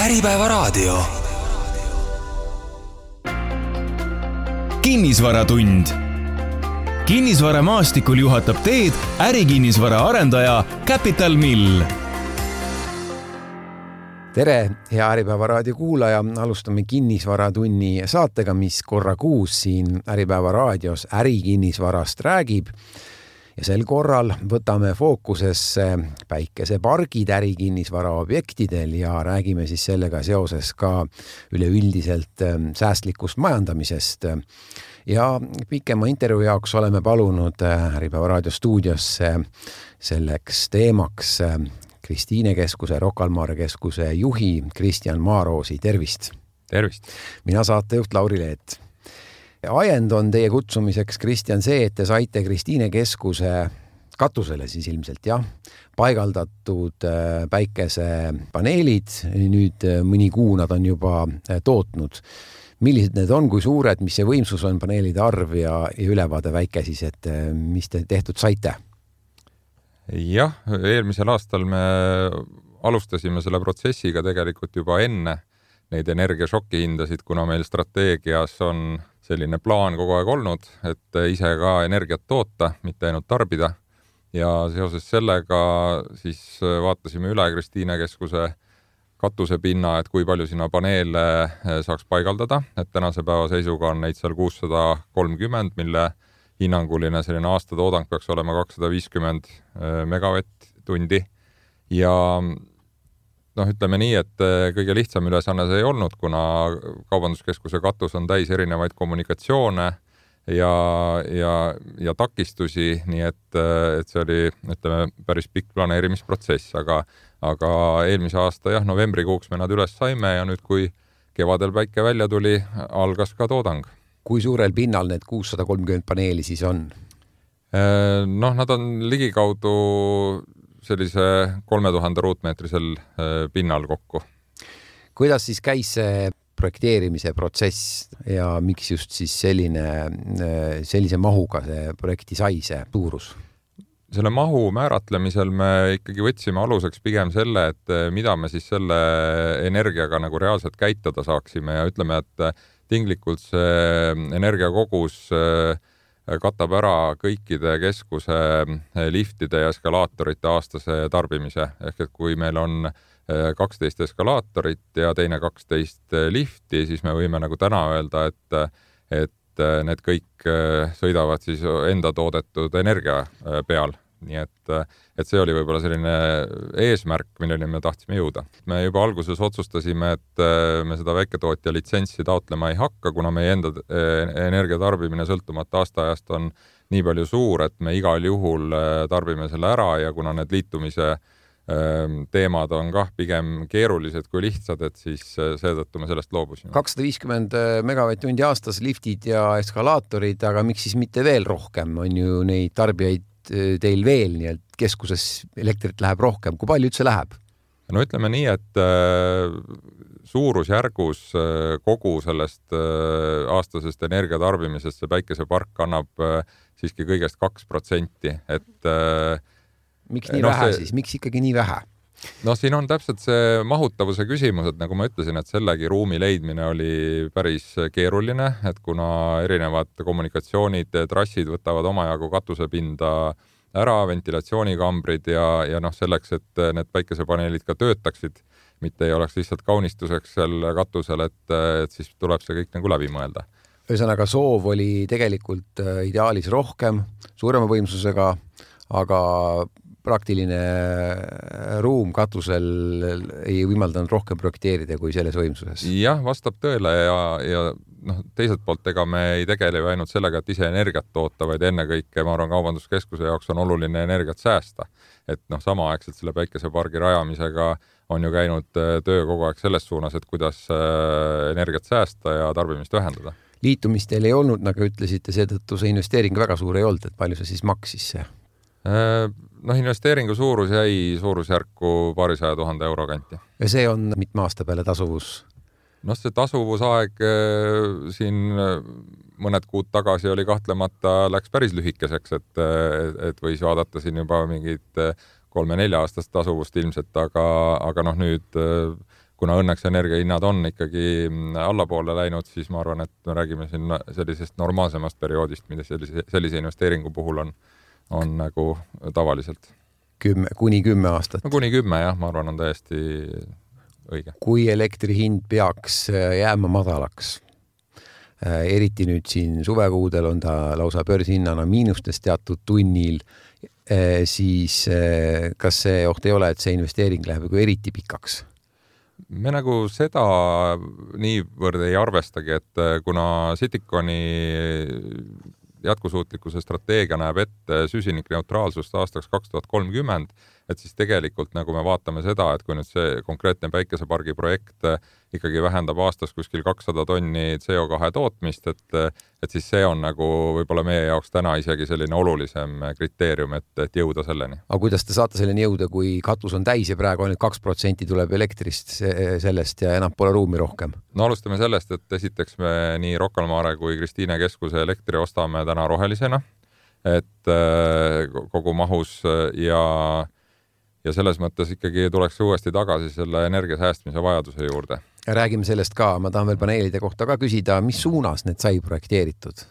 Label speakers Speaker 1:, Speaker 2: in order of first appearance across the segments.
Speaker 1: Äripäevaraadio. kinnisvaratund. kinnisvaramaastikul juhatab teed ärikinnisvara arendaja Capital Mill
Speaker 2: tere, hea Äripäeva raadio kuulaja, alustame Kinnisvaratunni saatega, mis korra kuus siin Äripäeva raadios ärikinnisvarast räägib ja sel korral võtame fookusesse päikesepargid ärikinnisvara objektidel ja räägime siis sellega seoses ka üleüldiselt ähm, säästlikust majandamisest. ja pikema intervjuu jaoks oleme palunud äh, Äripäeva raadio stuudiosse selleks teemaks äh, Kristiine Keskuse, Rocca al Mare Keskuse juhi Kristjan Maaroosi, tervist!
Speaker 3: tervist!
Speaker 2: mina saatejuht Lauri Leet ajend on teie kutsumiseks, Kristjan, see, et te saite Kristiine keskuse katusele siis ilmselt jah, paigaldatud äh, päikesepaneelid, nüüd äh, mõni kuu nad on juba äh, tootnud. millised need on, kui suured, mis see võimsus on, paneelide arv ja, ja ülevaade väike siis, et mis te tehtud saite?
Speaker 3: jah, eelmisel aastal me alustasime selle protsessiga tegelikult juba enne neid energiašoki hindasid, kuna meil strateegias on selline plaan kogu aeg olnud, et ise ka energiat toota, mitte ainult tarbida. ja seoses sellega siis vaatasime üle Kristiine keskuse katusepinna, et kui palju sinna paneele eh, saaks paigaldada, et tänase päeva seisuga on neid seal kuussada kolmkümmend, mille hinnanguline selline aastatoodang peaks olema kakssada viiskümmend eh, megavatt-tundi ja noh, ütleme nii, et eh, kõige lihtsam ülesanne see ei olnud, kuna kaubanduskeskuse katus on täis erinevaid kommunikatsioone ja, ja, ja takistusi, nii et, eh, et see oli, ütleme, päris pikk planeerimisprotsess, aga, aga eelmise aasta jah, novembrikuuks me nad üles saime ja nüüd, kui kevadel päike välja tuli, algas ka toodang.
Speaker 2: kui suurel pinnal need kuussada kolmkümmend paneeli siis on?
Speaker 3: Eh, noh, nad on ligikaudu sellise kolme tuhande ruutmeetrisel äh, pinnal kokku.
Speaker 2: kuidas siis käis see projekteerimise protsess ja miks just siis selline, äh, sellise mahuga see projekti sai, see suurus?
Speaker 3: selle mahu määratlemisel me ikkagi võtsime aluseks pigem selle, et äh, mida me siis selle energiaga nagu reaalselt käitada saaksime ja ütleme, et tinglikult see energiakogus äh, katab ära kõikide keskuse eh, liftide ja eskalaatorite aastase tarbimise, ehk et kui meil on eh, kaksteist eskalaatorit ja teine kaksteist eh, lifti, siis me võime nagu täna öelda, et, et need kõik sõidavad siis enda toodetud energia peal nii et, et see oli võib-olla selline eesmärk, milleni me tahtsime jõuda. me juba alguses otsustasime, et äh, me seda väiketootja litsentsi taotlema ei hakka, kuna meie enda äh, energiatarbimine sõltumata aastaajast on nii palju suur, et me igal juhul äh, tarbime selle ära ja kuna need liitumise ähm, teemad on kah pigem keerulised kui lihtsad, et siis seetõttu me sellest loobusime.
Speaker 2: kakssada viiskümmend megavatt-tundi aastas, liftid ja eskalaatorid, aga miks siis mitte veel rohkem, on ju neid tarbijaid Äh, teil veel nii-öelda keskuses elektrit läheb rohkem, kui palju üldse läheb?
Speaker 3: no ütleme nii, et äh, suurusjärgus äh, kogu sellest äh, aastasest energiatarbimisest see päikesepark annab äh, siiski kõigest kaks protsenti, et äh,
Speaker 2: miks nii no, vähe see... siis, miks ikkagi nii vähe?
Speaker 3: Noh, siin on täpselt see mahutavuse küsimus, et nagu ma ütlesin, et sellegi ruumi leidmine oli päris keeruline, et kuna erinevad kommunikatsioonid, trassid võtavad omajagu katusepinda ära, ventilatsioonikambrid ja, ja noh, selleks, et need päikesepaneelid ka töötaksid, mitte ei oleks lihtsalt kaunistuseks seal katusel, et, et siis tuleb see kõik nagu läbi mõelda.
Speaker 2: Ühesõnaga, soov oli tegelikult äh, ideaalis rohkem, suurema võimsusega, aga praktiline ruum katusel ei võimaldanud rohkem projekteerida kui selles võimsuses.
Speaker 3: jah, vastab tõele ja, ja noh, teiselt poolt, ega me ei tegele ju ainult sellega, et ise energiat toota, vaid ennekõike ma arvan, kaubanduskeskuse jaoks on oluline energiat säästa. et noh, samaaegselt selle päikesepargi rajamisega on ju käinud äh, töö kogu aeg selles suunas, et kuidas äh, energiat säästa ja tarbimist vähendada
Speaker 2: liitumist teil ei olnud, nagu ütlesite, seetõttu see investeering väga suur ei olnud, et palju see siis maksis see?
Speaker 3: Äh, noh, investeeringu suurus jäi suurusjärku paarisaja tuhande euro kanti.
Speaker 2: ja see on mitme aasta peale tasuvus?
Speaker 3: noh, see tasuvusaeg äh, siin äh, mõned kuud tagasi oli kahtlemata, läks päris lühikeseks, et, et võis vaadata siin juba mingit kolme-nelja aastast tasuvust ilmselt, aga, aga noh, nüüd kuna õnneks energiahinnad on ikkagi mm, allapoole läinud, siis ma arvan, et me räägime siin sellisest normaalsemast perioodist, mida sellise, sellise investeeringu puhul on, on nagu tavaliselt.
Speaker 2: kümme, kuni kümme aastat?
Speaker 3: no kuni kümme jah, ma arvan, on täiesti õige.
Speaker 2: kui elektri hind peaks äh, jääma madalaks, äh, eriti nüüd siin suvekuudel on ta lausa börsihinnana miinustes teatud tunnil, äh, siis kas see oht ei ole, et see investeering läheb nagu eriti pikaks?
Speaker 3: me nagu seda niivõrd ei arvestagi, et kuna Citiconi jätkusuutlikkuse strateegia näeb ette süsinikneutraalsust aastaks kaks tuhat kolmkümmend, et siis tegelikult nagu me vaatame seda, et kui nüüd see konkreetne päikesepargi projekt äh, ikkagi vähendab aastas kuskil kakssada tonni CO2 tootmist, et, et siis see on nagu võib-olla meie jaoks täna isegi selline olulisem kriteerium, et, et jõuda selleni.
Speaker 2: aga kuidas te saate selleni jõuda, kui katus on täis ja praegu ainult kaks protsenti tuleb elektrist sellest ja enam pole ruumi rohkem?
Speaker 3: no alustame sellest, et esiteks me nii Rocca al Mare kui Kristiine keskuse elektri ostame täna rohelisena, et äh, kogu mahus ja ja selles mõttes ikkagi tuleks uuesti tagasi selle energia säästmise vajaduse juurde.
Speaker 2: räägime sellest ka, ma tahan veel paneelide kohta ka küsida, mis suunas need sai projekteeritud?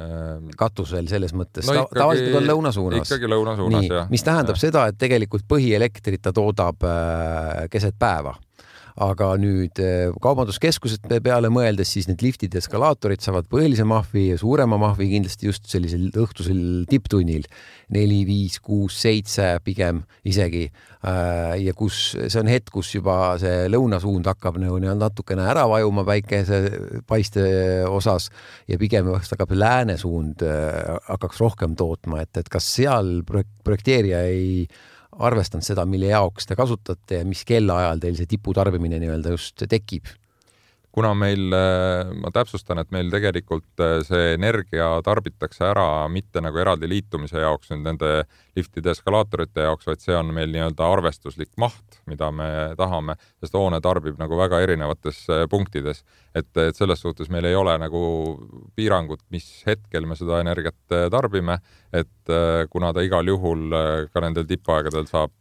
Speaker 2: Ehm, katusel selles mõttes no, ikkagi, tavaliselt on lõuna suunas.
Speaker 3: ikkagi lõuna suunas, jah.
Speaker 2: mis tähendab ja. seda, et tegelikult põhielektrit ta toodab äh, keset päeva aga nüüd eh, kaubanduskeskused peale mõeldes, siis need liftid ja eskalaatorid saavad põhilise mahvi ja suurema mahvi kindlasti just sellisel õhtusel tipptunnil, neli, viis, kuus, seitse pigem isegi. Äh, ja kus see on hetk, kus juba see lõunasuund hakkab nagu natukene ära vajuma päikesepaiste osas ja pigem vast hakkab lääne suund äh, hakkaks rohkem tootma, et, et kas seal projekteerija ei arvestanud seda, mille jaoks te kasutate ja mis kellaajal teil see tiputarbimine nii-öelda just tekib?
Speaker 3: kuna meil, äh, ma täpsustan, et meil tegelikult äh, see energia tarbitakse ära mitte nagu eraldi liitumise jaoks nüüd nende liftide, eskalaatorite jaoks, vaid see on meil nii-öelda arvestuslik maht, mida me tahame, sest hoone tarbib nagu väga erinevates äh, punktides et, et selles suhtes meil ei ole nagu piirangut, mis hetkel me seda energiat äh, tarbime, et äh, kuna ta igal juhul äh, ka nendel tippaegadel saab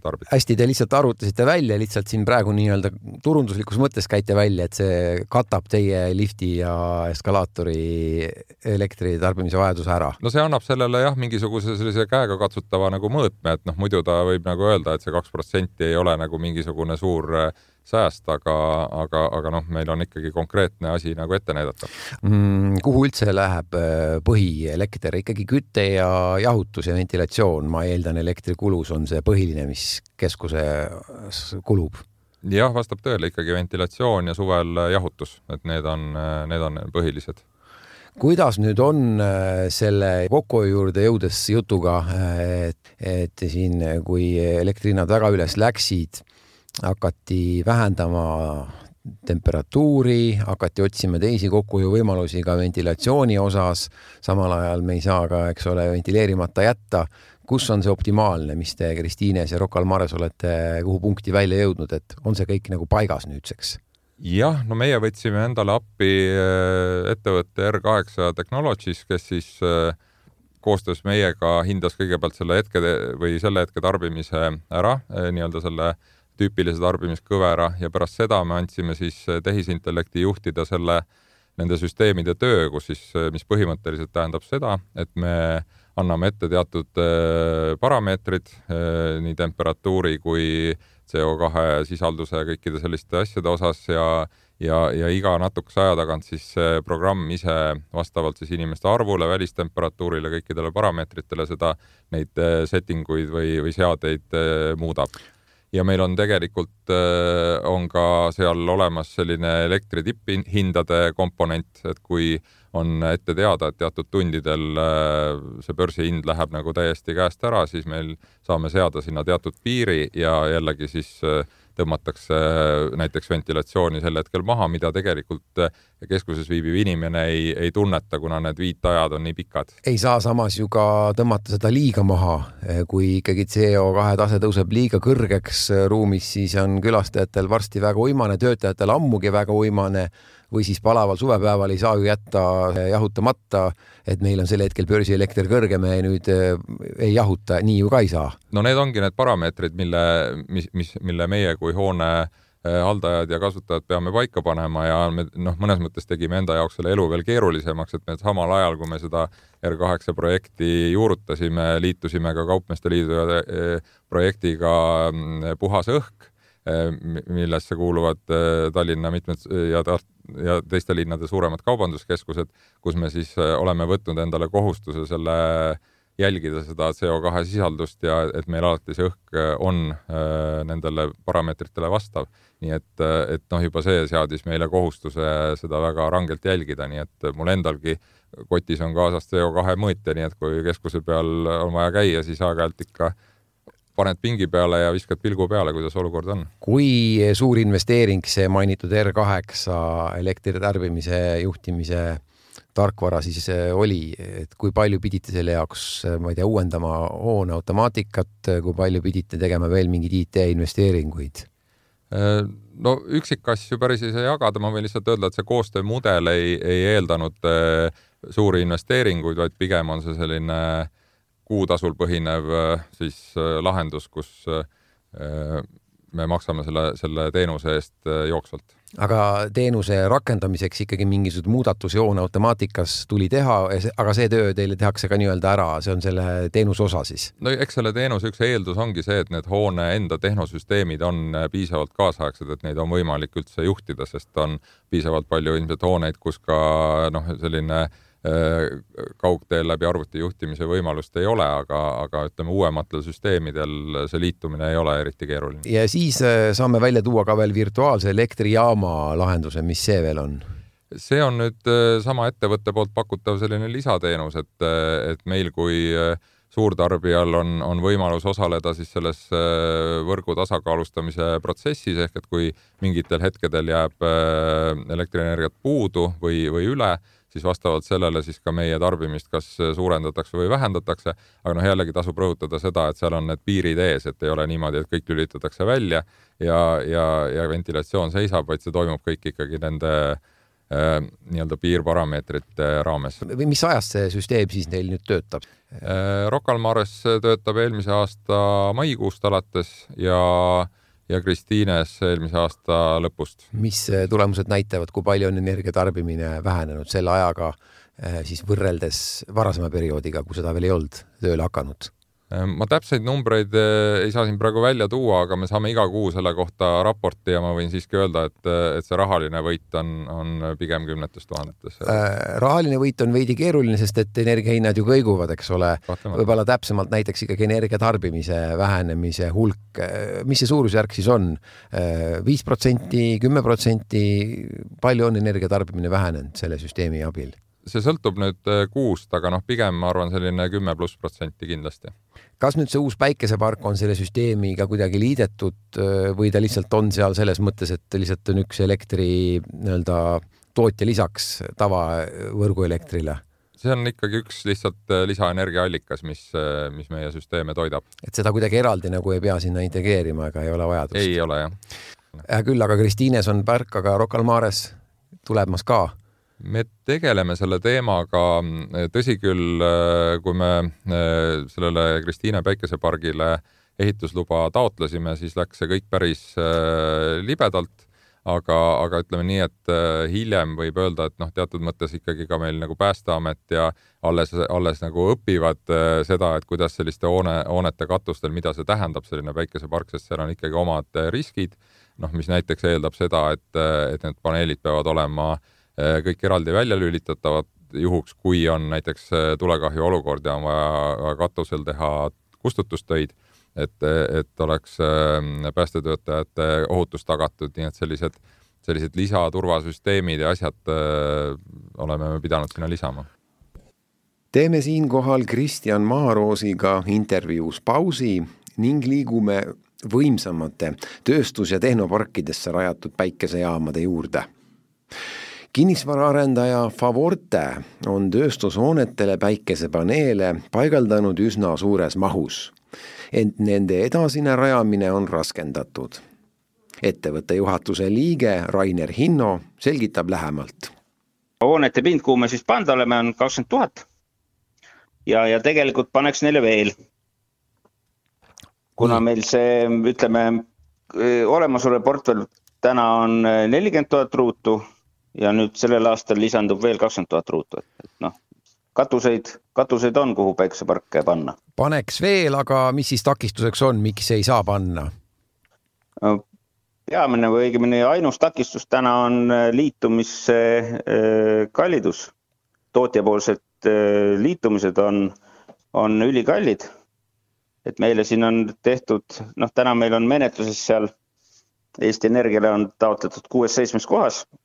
Speaker 3: tarbida.
Speaker 2: hästi, te lihtsalt arvutasite välja, lihtsalt siin praegu nii-öelda turunduslikus mõttes käite välja, et see katab teie lifti ja eskalaatori elektri tarbimise vajaduse ära?
Speaker 3: no see annab sellele jah, mingisuguse sellise käegakatsutava nagu mõõtme, et noh, muidu ta võib nagu öelda, et see kaks protsenti ei ole nagu mingisugune suur sääst, aga, aga, aga noh, meil on ikkagi konkreetne asi nagu ette näidata.
Speaker 2: Mm,. kuhu üldse läheb äh, põhielekter, ikkagi küte ja jahutus ja ventilatsioon, ma eeldan, elektrikulus on see põhiline, mis keskuses kulub?
Speaker 3: jah, vastab tõele, ikkagi ventilatsioon ja suvel jahutus, et need on, need on põhilised.
Speaker 2: Kuidas nüüd on äh, selle kokkuhoiu juurde jõudes jutuga, et, et siin, kui elektrihinnad väga üles läksid, hakati vähendama temperatuuri, hakati otsima teisi kokkuhoiuvõimalusi ka ventilatsiooni osas. samal ajal me ei saa ka, eks ole, ventileerimata jätta. kus on see optimaalne, mis te Kristiines ja Rocca al Mares olete, kuhu punkti välja jõudnud, et on see kõik nagu paigas nüüdseks?
Speaker 3: jah, no meie võtsime endale appi äh, ettevõtte R8 Technologies, kes siis äh, koostöös meiega hindas kõigepealt selle hetke või selle hetke tarbimise ära, äh, nii-öelda selle tüüpilise tarbimiskõvera ja pärast seda me andsime siis eh, tehisintellekti juhtida selle, nende süsteemide töö, kus siis, eh, mis põhimõtteliselt tähendab seda, et me anname ette teatud eh, parameetrid nii temperatuuri kui CO2 sisalduse ja kõikide selliste asjade osas ja ja, ja iga natukese aja tagant siis programm ise vastavalt siis inimeste arvule, välistemperatuurile, kõikidele parameetritele seda, neid setting uid või, või seadeid muudab ja meil on tegelikult, äh, on ka seal olemas selline elektri tipphindade komponent, et kui on ette teada, et teatud tundidel äh, see börsihind läheb nagu täiesti käest ära, siis meil saame seada sinna teatud piiri ja jällegi siis äh, tõmmatakse näiteks ventilatsiooni sel hetkel maha, mida tegelikult keskuses viibiv inimene ei, ei tunneta, kuna need viitajad on nii pikad.
Speaker 2: ei saa samas ju ka tõmmata seda liiga maha, kui ikkagi CO2 tase tõuseb liiga kõrgeks ruumis, siis on külastajatel varsti väga uimane, töötajatel ammugi väga uimane või siis palaval suvepäeval ei saa ju jätta jahutamata, et meil on sel hetkel börsielekter kõrge, me nüüd eh, ei jahuta, nii ju ka ei saa.
Speaker 3: no need ongi need parameetrid, mille, mis, mis, mille meie kui hoone haldajad ja kasutajad peame paika panema ja me noh, mõnes mõttes tegime enda jaoks selle elu veel keerulisemaks, et me samal ajal, kui me seda R8 projekti juurutasime, liitusime ka Kaupmeeste Liidu projektiga mm, Puhas õhk Eh, millesse kuuluvad eh, Tallinna mitmed ja Tart- ja teiste linnade suuremad kaubanduskeskused, kus me siis eh, oleme võtnud endale kohustuse selle jälgida seda CO2 sisaldust ja et meil alati see õhk on nendele parameetritele vastav. nii et, et noh, juba see seadis meile kohustuse seda väga rangelt jälgida, nii et mul endalgi kotis on kaasas CO2 mõõtja, nii et kui keskuse peal on vaja käia, siis aeg-ajalt ikka äh, paned pingi peale ja viskad pilgu peale, kuidas olukord on.
Speaker 2: kui suur investeering see mainitud R8 elektritarbimise juhtimise tarkvara siis äh, oli, et kui palju pidite selle jaoks, äh, ma ei tea, uuendama hoone automaatikat, kui palju pidite tegema veel mingeid IT-investeeringuid?
Speaker 3: Äh, no üksikasju päris ei saa jagada, ma võin lihtsalt öelda, et see koostöömudel ei, ei eeldanud suuri investeeringuid, vaid pigem on see selline äh, kuutasul põhinev äh, siis äh, lahendus, kus äh, me maksame selle, selle teenuse eest jooksvalt.
Speaker 2: aga teenuse rakendamiseks ikkagi mingisugune muudatus joone automaatikas tuli teha, aga see töö teile tehakse ka nii-öelda ära, see on selle teenuse osa siis?
Speaker 3: no eks selle teenuse üks eeldus ongi see, et need hoone enda tehnosüsteemid on piisavalt kaasaegsed, et neid on võimalik üldse juhtida, sest on piisavalt palju ilmselt hooneid, kus ka noh, selline Äh, kaugteel läbi arvuti juhtimise võimalust ei ole, aga, aga ütleme, uuematel süsteemidel see liitumine ei ole eriti keeruline.
Speaker 2: ja siis äh, saame välja tuua ka veel virtuaalse elektrijaama lahenduse, mis see veel on?
Speaker 3: see on nüüd äh, sama ettevõtte poolt pakutav selline lisateenus, et, et meil kui suurtarbijal on, on võimalus osaleda siis selles võrgu tasakaalustamise protsessis ehk et kui mingitel hetkedel jääb elektrienergiat puudu või, või üle, siis vastavalt sellele siis ka meie tarbimist kas suurendatakse või vähendatakse. aga noh, jällegi tasub rõhutada seda, et seal on need piirid ees, et ei ole niimoodi, et kõik lülitatakse välja ja, ja, ja ventilatsioon seisab, vaid see toimub kõik ikkagi nende äh, nii-öelda piirparameetrite raames.
Speaker 2: või mis ajast see süsteem siis neil nüüd töötab
Speaker 3: äh,? Rocca al Mares töötab eelmise aasta maikuust alates ja äh, ja Kristiines eelmise aasta lõpust.
Speaker 2: mis eh, tulemused näitavad, kui palju on energia tarbimine vähenenud selle ajaga eh, siis võrreldes varasema perioodiga, kui seda veel ei olnud tööle hakanud?
Speaker 3: Ehm, ma täpseid numbreid eh, ei saa siin praegu välja tuua, aga me saame iga kuu selle kohta raporti ja ma võin siiski öelda, et, et see rahaline võit on, on pigem kümnetes tuhandetes
Speaker 2: äh,. rahaline võit on veidi keeruline, sest et energiahinnad ju kõiguvad, eks ole. võib-olla täpsemalt näiteks ikkagi energia tarbimise vähenemise hulk, äh, mis see suurusjärk siis on? Äh, viis protsenti, kümme protsenti, palju on energia tarbimine vähenenud selle süsteemi abil?
Speaker 3: See sõltub nüüd äh, kuust, aga noh, pigem ma arvan, selline kümme pluss protsenti kindlasti.
Speaker 2: kas nüüd see uus päikesepark on selle süsteemiga kuidagi liidetud äh, või ta lihtsalt on seal selles mõttes, et lihtsalt on üks elektri nii-öelda tootja lisaks tavavõrguelektrile?
Speaker 3: see on ikkagi üks lihtsalt äh, lisaenergiaallikas, mis, mis meie süsteeme toidab.
Speaker 2: et seda kuidagi eraldi nagu ei pea sinna integreerima ega ei ole vajadust?
Speaker 3: ei ole jah.
Speaker 2: hea küll, aga Kristiines on pärk, aga Rocca al Mares tulemas ka
Speaker 3: me tegeleme selle teemaga, tõsi küll, kui me sellele Kristiine päikesepargile ehitusluba taotlesime, siis läks see kõik päris eh, libedalt, aga, aga ütleme nii, et eh, hiljem võib öelda, et noh, teatud mõttes ikkagi ka meil nagu Päästeamet ja alles, alles nagu õpivad seda, et kuidas selliste hoone, hoonete katustel, mida see tähendab, selline päikesepark, sest seal on ikkagi omad riskid, noh, mis näiteks eeldab seda, et, et need paneelid peavad olema äh, Äh, kõik eraldi välja lülitatavad, juhuks kui on näiteks äh, tulekahju olukord ja on vaja katusel teha kustutustöid, et, et oleks ähm, päästetöötajate ohutus tagatud, nii et sellised, sellised lisaturvasüsteemid ja asjad äh, oleme me pidanud sinna lisama.
Speaker 2: teeme siinkohal Kristjan Maaroosiga intervjuus pausi ning liigume võimsamate tööstus- ja tehnoparkidesse rajatud päikesejaamade juurde kinnisvaraarendaja Favorte on tööstushoonetele päikesepaneele paigaldanud üsna suures mahus, ent nende edasine rajamine on raskendatud. ettevõtte juhatuse liige Rainer Hinno selgitab lähemalt.
Speaker 4: hoonete pind, kuhu me siis pannud oleme, on kakskümmend tuhat. ja, ja tegelikult paneks neile veel. kuna meil see, ütleme, olemasolev portfell täna on nelikümmend tuhat ruutu ja nüüd sellel aastal lisandub veel kakskümmend tuhat ruutu, et, noh, katuseid, katuseid on, kuhu päikseparke panna.
Speaker 2: paneks veel, aga mis siis takistuseks on, miks ei saa panna?
Speaker 4: peamine või õigemini ainus takistus täna on liitumise kallidus. tootjapoolsed liitumised on, on ülikallid et meile siin on tehtud, noh, täna meil on menetluses seal Eesti Energiale on taotletud kuues-seitsmes kohas äh,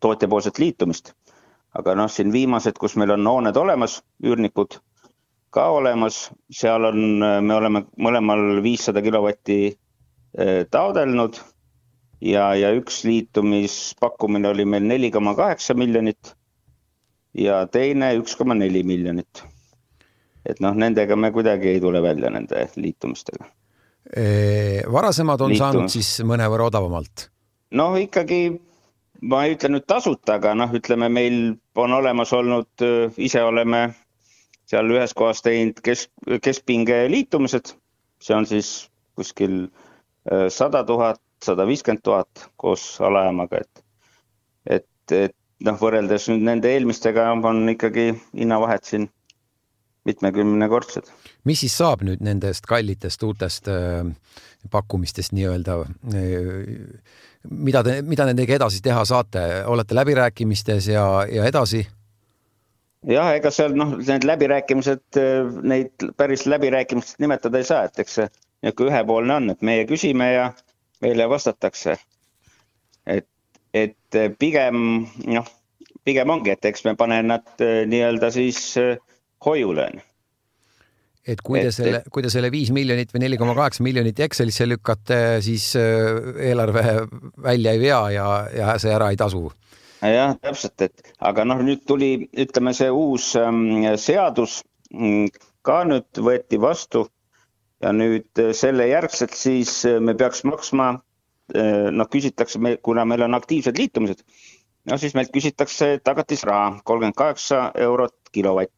Speaker 4: tootjapoolset liitumist. aga noh, siin viimased, kus meil on hooned olemas, üürnikud ka olemas, seal on, me oleme mõlemal viissada kilovatti äh, taodelnud ja, ja üks liitumispakkumine oli meil neli koma kaheksa miljonit ja teine üks koma neli miljonit et noh, nendega me kuidagi ei tule välja nende liitumistega.
Speaker 2: varasemad on Liitum. saanud siis mõnevõrra odavamalt?
Speaker 4: noh, ikkagi ma ei ütle nüüd tasuta, aga noh, ütleme, meil on olemas olnud, ise oleme seal ühes kohas teinud kesk, keskpinge liitumised, see on siis kuskil sada tuhat, sada viiskümmend tuhat koos alajaamaga, et, et, et noh, võrreldes nüüd nende eelmistega on ikkagi hinnavahed siin mitmekümnekordsed.
Speaker 2: mis siis saab nüüd nendest kallitest uutest äh, pakkumistest nii-öelda mida te, mida nendega edasi teha saate, olete läbirääkimistes ja, ja edasi?
Speaker 4: jah, ega seal noh, need läbirääkimised, neid päris läbirääkimisteks nimetada ei saa, et eks see niisugune ühepoolne on, et meie küsime ja meile vastatakse. et, et pigem noh, pigem ongi, et eks me paneme nad äh, nii-öelda siis äh, hoiule
Speaker 2: et kui te selle, kui te selle viis miljonit või neli koma kaheksa miljonit Excelisse lükkate, siis äh, eelarve välja ei vea ja, ja see ära ei tasu.
Speaker 4: jah, täpselt, et aga noh, nüüd tuli, ütleme, see uus ähm, seadus mm, ka nüüd võeti vastu ja nüüd äh, selle järgselt siis äh, me peaks maksma, noh, küsitakse, kuna meil on aktiivsed liitumised, no siis meilt küsitakse tagatisraha kolmkümmend kaheksa eurot kilovatt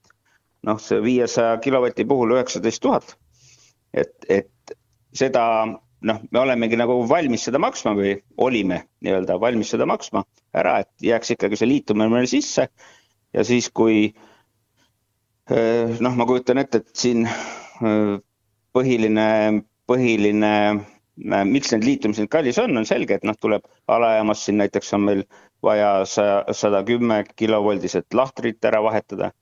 Speaker 4: noh, see viiesaja kilovati puhul üheksateist tuhat. et, et seda noh, me olemegi nagu valmis seda maksma või olime nii-öelda valmis seda maksma ära, et jääks ikkagi see liitumine meile sisse. ja siis, kui eh, noh, ma kujutan ette, et siin eh, põhiline, põhiline, eh, miks need liitumised kallis on, on selge, et noh, tuleb alajaamas siin näiteks on meil vaja saja, sada kümme kilovoldised lahtrid ära vahetada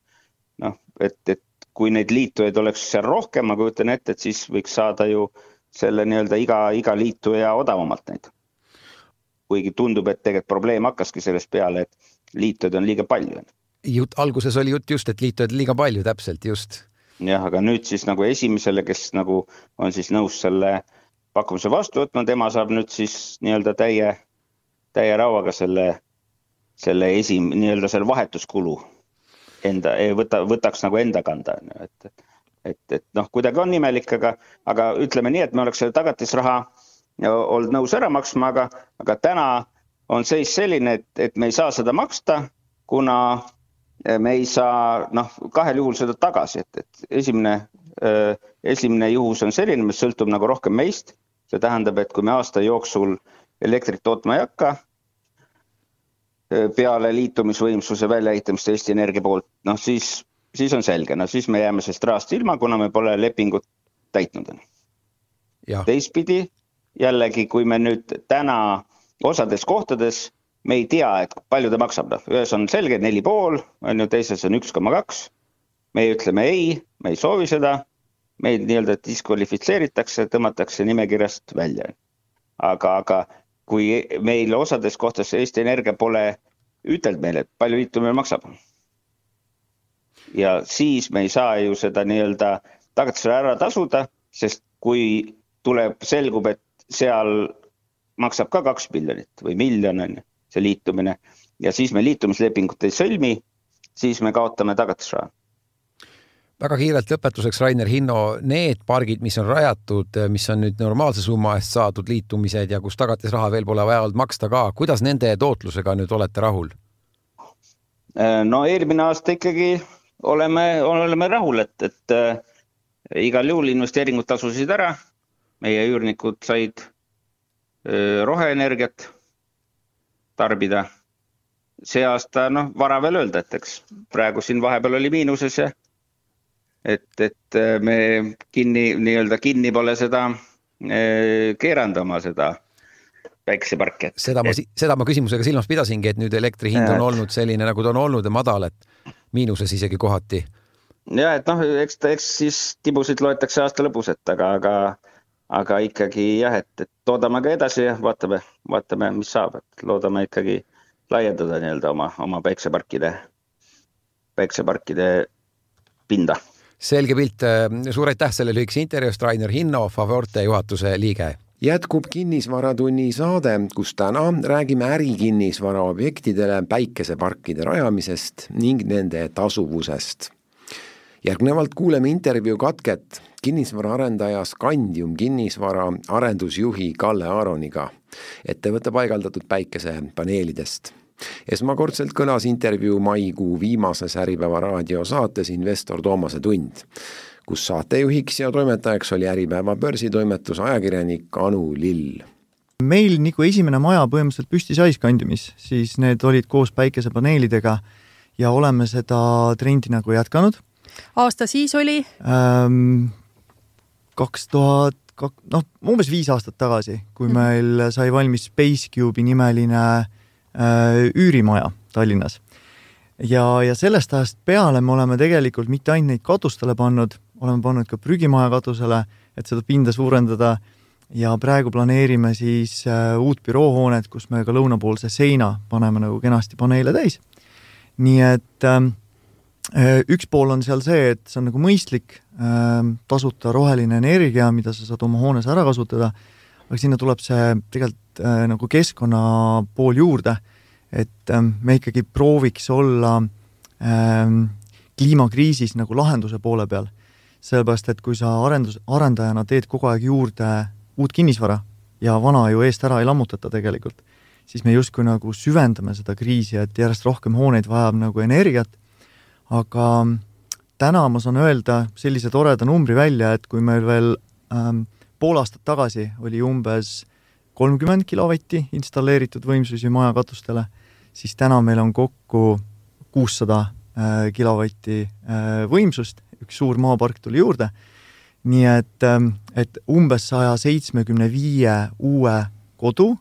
Speaker 4: noh, et, et kui neid liitujaid oleks seal rohkem, ma kujutan ette, et siis võiks saada ju selle nii-öelda iga, iga liituja odavamalt neid. kuigi tundub, et tegelikult probleem hakkaski sellest peale, et liitujaid on liiga palju.
Speaker 2: jutt, alguses oli jutt just, et liitujaid liiga palju, täpselt, just.
Speaker 4: jah, aga nüüd siis nagu esimesele, kes nagu on siis nõus selle pakkumise vastu võtma, tema saab nüüd siis nii-öelda täie, täie rauaga selle, selle esim-, nii-öelda selle vahetuskulu enda, võta, võtaks nagu enda kanda, on ju, et, et, et noh, kuidagi on imelik, aga, aga ütleme nii, et me oleks selle tagatisraha olnud nõus ära maksma, aga, aga täna on seis selline, et, et me ei saa seda maksta, kuna me ei saa noh, kahel juhul seda tagasi, et, et esimene, esimene juhus on selline, mis sõltub nagu rohkem meist. see tähendab, et kui me aasta jooksul elektrit tootma ei hakka, peale liitumisvõimsuse väljaehitamist Eesti Energia poolt, noh siis, siis on selge, no siis me jääme sellest rahast ilma, kuna me pole lepingut täitnud. teistpidi jällegi, kui me nüüd täna osades kohtades, me ei tea, et palju ta maksab, noh, ühes on selge neli pool, on ju, teises on üks koma kaks. meie ütleme ei, me ei soovi seda, meid nii-öelda diskvalifitseeritakse, tõmmatakse nimekirjast välja. aga, aga kui meil osades kohtades Eesti Energia pole ütelnud meile, et palju liitumine maksab. ja siis me ei saa ju seda nii-öelda tagatisele ära tasuda, sest kui tuleb, selgub, et seal maksab ka kaks miljonit või miljon on ju, see liitumine ja siis me liitumislepingut ei sõlmi, siis me kaotame tagatisraha
Speaker 2: väga kiirelt lõpetuseks, Rainer Hinno, need pargid, mis on rajatud, mis on nüüd normaalse summa eest saadud liitumised ja kus tagatisraha veel pole vaja olnud maksta ka, kuidas nende tootlusega nüüd olete rahul?
Speaker 4: no eelmine aasta ikkagi oleme, oleme rahul, et, et äh, igal juhul investeeringud tasusid ära. meie üürnikud said roheenergiat tarbida. see aasta, noh, vara veel öelda, et eks praegu siin vahepeal oli miinuses ja et, et me kinni, nii-öelda kinni pole seda keeranud oma seda päikseparki.
Speaker 2: seda ma, seda ma küsimusega silmas pidasingi, et nüüd elektri hind on olnud selline, nagu ta on olnud ja madal, et miinuses isegi kohati.
Speaker 4: ja et noh, eks eks siis tibusid loetakse aasta lõpus, et aga, aga aga ikkagi jah, et, et toodame ka edasi ja vaatame, vaatame, mis saab, et loodame ikkagi laiendada nii-öelda oma, oma päikseparkide, päikseparkide pinda.
Speaker 2: Selge pilt, suur aitäh selle lühikese intervjuu eest, Rainer Hinno, Favorte juhatuse liige. Jätkub kinnisvaratunni saade, kus täna räägime ärikinnisvara objektidele päikeseparkide rajamisest ning nende tasuvusest. Järgnevalt kuuleme intervjuu katket. Kinnisvaraarendaja Scandium kinnisvara arendusjuhi Kalle Aaroniga. Ettevõtte paigaldatud päikesepaneelidest. Esmakordselt kõlas intervjuu maikuu viimases Äripäeva raadiosaates Investor Toomase tund, kus saatejuhiks ja toimetajaks oli Äripäeva börsitoimetuse ajakirjanik Anu Lill
Speaker 5: meil nagu esimene maja põhimõtteliselt püsti sai Scandiumis, siis need olid koos päikesepaneelidega ja oleme seda trendi nagu jätkanud
Speaker 6: aasta siis oli ähm,?
Speaker 5: kaks tuhat, noh, umbes viis aastat tagasi, kui mhm. meil sai valmis Spacecube'i nimeline äh, üürimaja Tallinnas. ja, ja sellest ajast peale me oleme tegelikult mitte ainult neid katustele pannud, oleme pannud ka prügimaja katusele, et seda pinda suurendada ja praegu planeerime siis äh, uut büroohoonet, kus me ka lõunapoolse seina paneme nagu kenasti paneele täis. nii et äh, Äh, üks pool on seal see, et see on nagu mõistlik ähm, tasuta roheline energia, mida sa saad oma hoones ära kasutada, aga sinna tuleb see tegelikult äh, nagu keskkonna pool juurde, et ähm, me ikkagi prooviks olla ähm, kliimakriisis nagu lahenduse poole peal. sellepärast, et kui sa arendus, arendajana teed kogu aeg juurde uut kinnisvara ja vana ju eest ära ei lammutata tegelikult, siis me justkui nagu süvendame seda kriisi, et järjest rohkem hooneid vajab nagu energiat aga täna ma saan öelda sellise toreda numbri välja, et kui meil veel ähm, pool aastat tagasi oli umbes kolmkümmend kilovatti installeeritud võimsusi maja katustele, siis täna meil on kokku kuussada äh, kilovatti äh, võimsust, üks suur maapark tuli juurde, nii et, ähm, et umbes saja seitsmekümne viie uue kodu,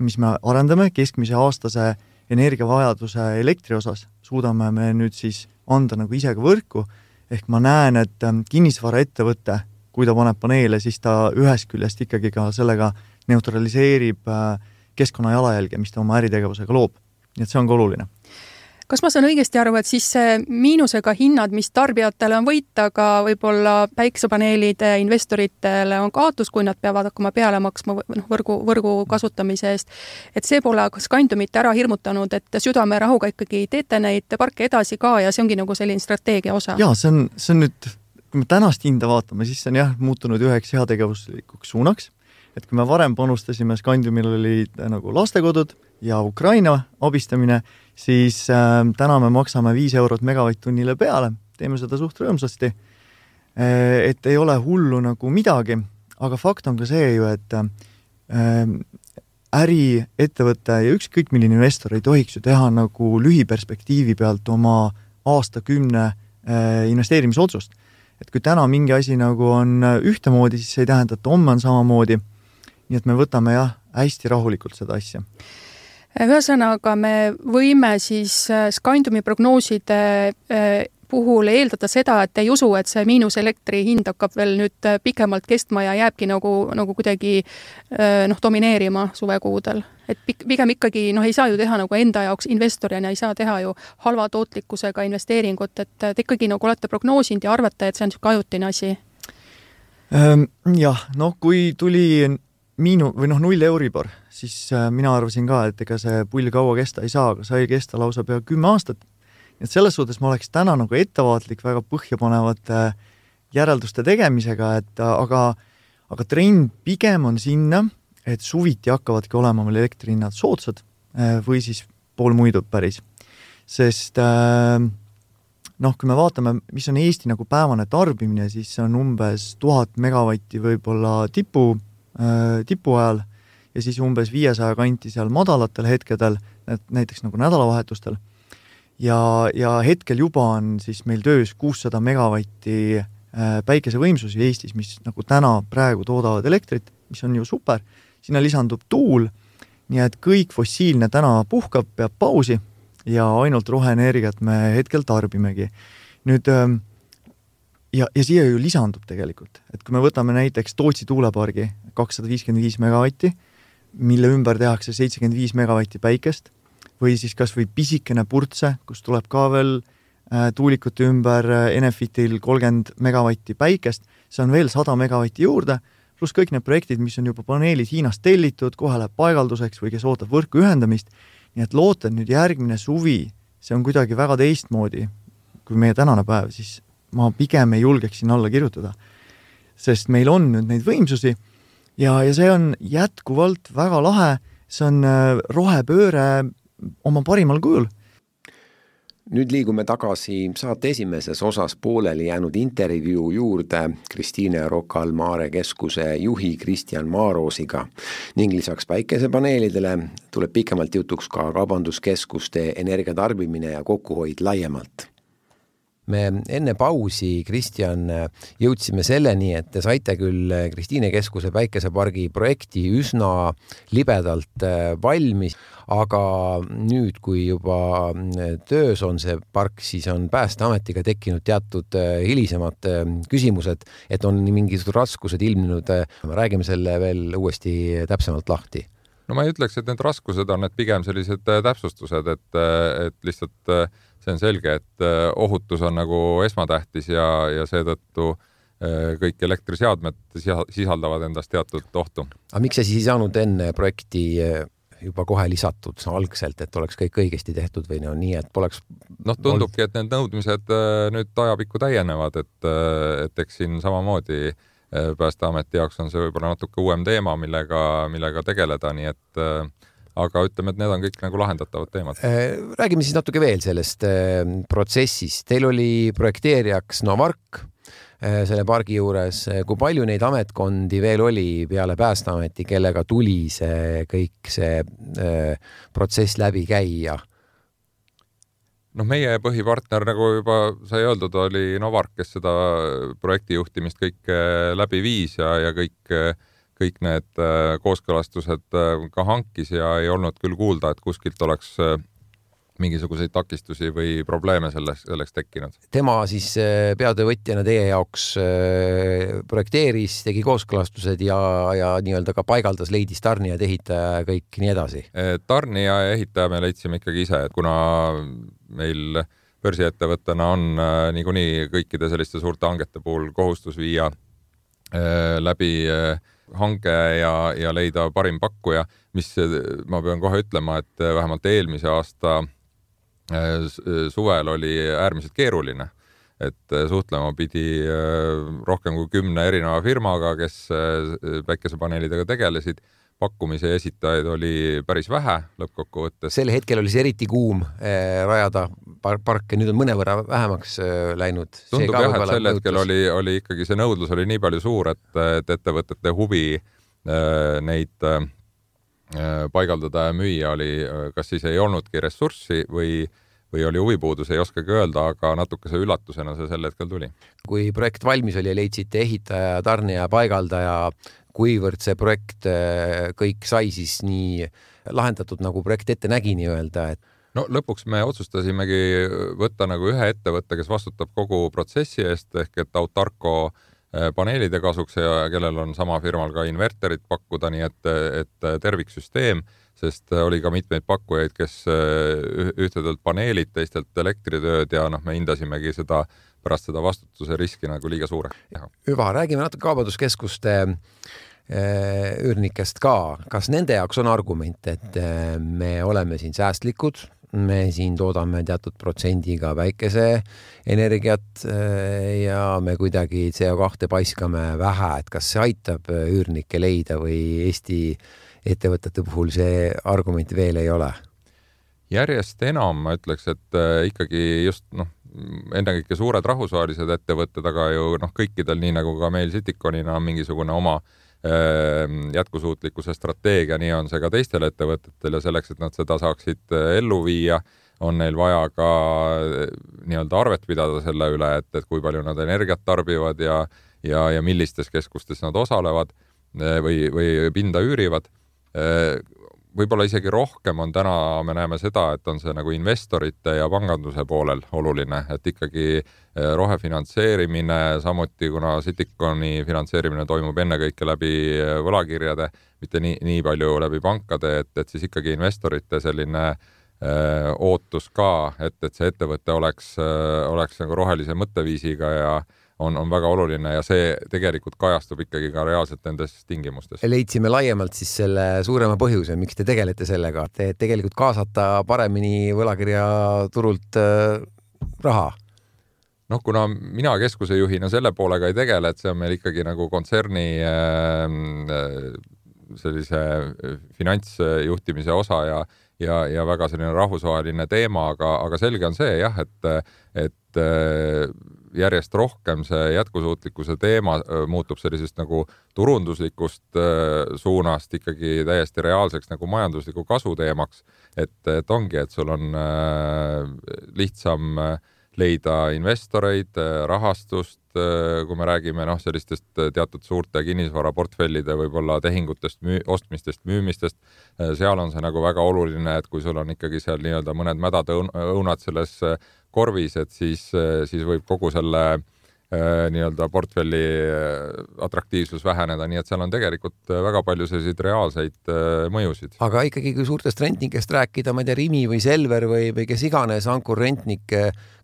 Speaker 5: mis me arendame keskmise aastase energiavajaduse elektri osas, suudame me nüüd siis anda nagu ise ka võrku, ehk ma näen, et ähm, kinnisvaraettevõte, kui ta paneb paneele, siis ta ühest küljest ikkagi ka sellega neutraliseerib äh, keskkonna jalajälge, mis ta oma äritegevusega loob. nii et see on ka oluline
Speaker 6: kas ma saan õigesti aru, et siis see miinusega hinnad, mis tarbijatele on võit, aga võib-olla päiksepaneelide investoritele on kaotus, kui nad peavad hakkama peale maksma noh, võrgu, võrgu kasutamise eest, et see pole Scandiumit ära hirmutanud, et südamerahuga ikkagi teete neid parke edasi ka ja see ongi nagu selline strateegia osa?
Speaker 5: jaa, see on, see on nüüd, kui me tänast hinda vaatame, siis see on jah, muutunud üheks heategevuslikuks suunaks, et kui me varem panustasime, Scandiumil olid nagu lastekodud ja Ukraina abistamine, siis äh, täna me maksame viis eurot megavatt-tunnile peale, teeme seda suht rõõmsasti äh,. et ei ole hullu nagu midagi, aga fakt on ka see ju, et äh, äriettevõte ja ükskõik milline investor ei tohiks ju teha nagu lühiperspektiivi pealt oma aastakümne äh, investeerimisotsust. et kui täna mingi asi nagu on ühtemoodi, siis see ei tähenda, et homme on samamoodi. Nii et me võtame jah, hästi rahulikult seda asja
Speaker 6: ühesõnaga, me võime siis äh, Scandiumi prognooside äh, puhul eeldada seda, et ei usu, et see miinuselektri hind hakkab veel nüüd äh, pikemalt kestma ja jääbki nagu, nagu kuidagi noh, domineerima suvekuudel. et pik-, pigem ikkagi noh, ei saa ju teha nagu enda jaoks investorina ei saa teha ju halva tootlikkusega investeeringut, et te ikkagi nagu olete prognoosinud ja arvate, et see on niisugune ajutine asi?
Speaker 5: Ehm, jah, noh, kui tuli miinu- või noh, null Euribor, siis äh, mina arvasin ka, et ega see pull kaua kesta ei saa, aga sai kesta lausa pea kümme aastat. et selles suhtes ma oleks täna nagu ettevaatlik väga põhjapanevate järelduste tegemisega, et äh, aga, aga trend pigem on sinna, et suviti hakkavadki olema meil elektrihinnad soodsad äh, või siis poolmuidud päris. sest noh, kui me vaatame, mis on Eesti nagu päevane tarbimine, siis see on umbes tuhat megavatti võib-olla tipu Äh, tipu ajal, ja siis umbes viiesaja kanti seal madalatel hetkedel, näiteks nagu nädalavahetustel. ja, ja hetkel juba on siis meil töös kuussada megavatti äh, päikesevõimsusi Eestis, mis nagu täna praegu toodavad elektrit, mis on ju super, sinna lisandub tuul, nii et kõik fossiilne täna puhkab, peab pausi ja ainult roheenergiat me hetkel tarbimegi. nüüd ähm, ja, ja siia ju lisandub tegelikult, et kui me võtame näiteks Tootsi tuulepargi kakssada viiskümmend viis megavatti, mille ümber tehakse seitsekümmend viis megavatti päikest, või siis kas või pisikene Purtse, kus tuleb ka veel äh, tuulikute ümber äh, Enefitil kolmkümmend megavatti päikest, see on veel sada megavatti juurde, pluss kõik need projektid, mis on juba paneelid Hiinast tellitud, kohe läheb paigalduseks või kes ootab võrku ühendamist, nii et loota, et nüüd järgmine suvi, see on kuidagi väga teistmoodi kui meie tänane päev, siis ma pigem ei julgeks sinna alla kirjutada. sest meil on nüüd neid võimsusi ja, ja see on jätkuvalt väga lahe, see on äh, rohepööre oma parimal kujul.
Speaker 2: Nüüd liigume tagasi saate esimeses osas pooleli jäänud intervjuu juurde Kristiine Rocca al Mare keskuse juhi Kristjan Maaroosiga ning lisaks päikesepaneelidele tuleb pikemalt jutuks ka kaubanduskeskuste energiatarbimine ja kokkuhoid laiemalt me enne pausi, Kristjan, jõudsime selleni, et te saite küll Kristiine keskuse päikesepargi projekti üsna libedalt äh, valmis, aga nüüd, kui juba äh, töös on see park, siis on Päästeametiga tekkinud teatud äh, hilisemad küsimused, et on mingisugused raskused ilmnenud. räägime selle veel uuesti täpsemalt lahti
Speaker 3: no ma ei ütleks, et need raskused on, et pigem sellised täpsustused, et, et lihtsalt see on selge, et äh, ohutus on nagu esmatähtis ja, ja seetõttu äh, kõik elektriseadmed sisaldavad endas teatud ohtu.
Speaker 2: aga miks see siis ei saanud enne projekti äh, juba kohe lisatud algselt, et oleks kõik õigesti tehtud või no nii, et poleks
Speaker 3: noh, tundubki, et need nõudmised nüüd ajapikku täienevad, et, et eks siin samamoodi Päästeameti jaoks on see võib-olla natuke uuem teema, millega, millega tegeleda, nii et aga ütleme, et need on kõik nagu lahendatavad teemad.
Speaker 2: Äh, räägime siis natuke veel sellest äh, protsessist. Teil oli projekteerijaks Novark äh, selle pargi juures. kui palju neid ametkondi veel oli peale Päästeameti, kellega tuli see kõik see protsess läbi käia?
Speaker 3: noh, meie põhipartner, nagu juba sai öeldud, oli Novark, kes seda projekti juhtimist kõike läbi viis ja, ja kõik kõik need äh, kooskõlastused äh, ka hankis ja ei olnud küll kuulda, et kuskilt oleks äh, mingisuguseid takistusi või probleeme selles, selleks tekkinud.
Speaker 2: tema siis peatöövõtjana teie jaoks projekteeris, tegi kooskõlastused ja, ja nii-öelda ka paigaldas, leidis tarnijad, ehitaja ja kõik nii edasi?
Speaker 3: tarnija ja ehitaja me leidsime ikkagi ise, et kuna meil börsiettevõttena on niikuinii kõikide selliste suurte hangete puhul kohustus viia läbi äh, hange ja, ja leida parim pakkuja, mis ma pean kohe ütlema, et vähemalt eelmise aasta äh, suvel oli äärmiselt keeruline, et suhtlema pidi rohkem kui kümne erineva firmaga, kes päikesepaneelidega tegelesid pakkumise esitajaid oli päris vähe lõppkokkuvõttes.
Speaker 2: sel hetkel oli see eriti kuum eh, rajada par parke, nüüd on mõnevõrra vähemaks eh, läinud.
Speaker 3: tundub jah, et sel hetkel oli, oli ikkagi see nõudlus oli nii palju suur, et, et ettevõtete huvi eh, neid eh, paigaldada ja müüa oli, kas siis ei olnudki ressurssi või või oli huvipuudus, ei oskagi öelda, aga natukese üllatusena see sel hetkel tuli.
Speaker 2: kui projekt valmis oli, leidsite ehitaja, tarnija, paigaldaja, kuivõrd see projekt äh, kõik sai siis nii lahendatud, nagu projekt ette nägi nii-öelda, et
Speaker 3: no lõpuks me otsustasimegi võtta nagu ühe ettevõtte, kes vastutab kogu protsessi eest ehk et Autarco äh, paneelide kasuks ja kellel on sama firmal ka inverterit pakkuda, nii et, et terviksüsteem, sest oli ka mitmeid pakkujaid, kes äh, ühtedelt paneelid, teistelt elektritööd ja noh, me hindasimegi seda pärast seda vastutuse riski nagu liiga suureks.
Speaker 2: hüva, räägime natuke kaubanduskeskuste äh, Äh, üürnikest ka, kas nende jaoks on argument, et äh, me oleme siin säästlikud, me siin toodame teatud protsendiga päikeseenergiat äh, ja me kuidagi CO2 paiskame vähe, et kas see aitab üürnikke leida või Eesti ettevõtete puhul see argument veel ei ole?
Speaker 3: järjest enam ma ütleks, et ikkagi just noh, ennekõike suured rahvusvahelised ettevõtted, aga ju noh, kõikidel, nii nagu ka meil Cityconina on mingisugune oma jätkusuutlikkuse strateegia, nii on see ka teistel ettevõtetel ja selleks, et nad seda saaksid ellu viia, on neil vaja ka nii-öelda arvet pidada selle üle, et, et kui palju nad energiat tarbivad ja, ja, ja millistes keskustes nad osalevad või, või pinda üürivad võib-olla isegi rohkem on täna, me näeme seda, et on see nagu investorite ja panganduse poolel oluline, et ikkagi eh, rohefinantseerimine, samuti kuna Citiconi finantseerimine toimub ennekõike läbi eh, võlakirjade, mitte nii, nii palju läbi pankade, et, et siis ikkagi investorite selline öö, eh, ootus ka, et, et see ettevõte oleks, oleks nagu rohelise mõtteviisiga ja on, on väga oluline ja see tegelikult kajastub ikkagi ka reaalselt nendes tingimustes.
Speaker 2: leidsime laiemalt siis selle suurema põhjuse, miks te tegelete sellega, et tegelikult kaasata paremini võlakirjaturult äh, raha
Speaker 3: noh, kuna mina keskuse juhina selle poolega ei tegele, et see on meil ikkagi nagu kontserni äh, äh sellise finantsjuhtimise osa ja ja, ja väga selline rahvusvaheline teema, aga, aga selge on see jah, et, et äh, järjest rohkem see jätkusuutlikkuse teema muutub sellisest nagu turunduslikust suunast ikkagi täiesti reaalseks nagu majandusliku kasu teemaks. et, et ongi, et sul on lihtsam leida investoreid, rahastust, kui me räägime noh, sellistest teatud suurte kinnisvaraportfellide võib-olla tehingutest, ostmistest, müümistest, seal on see nagu väga oluline, et kui sul on ikkagi seal nii-öelda mõned mädad õunad selles korvis, et siis, siis võib kogu selle äh, nii-öelda portfelli äh, atraktiivsus väheneda, nii et seal on tegelikult väga palju selliseid reaalseid mõjusid.
Speaker 2: aga ikkagi, kui suurtest rentnikest rääkida, ma ei tea, Rimi või Selver või, või kes iganes ankurrentnik,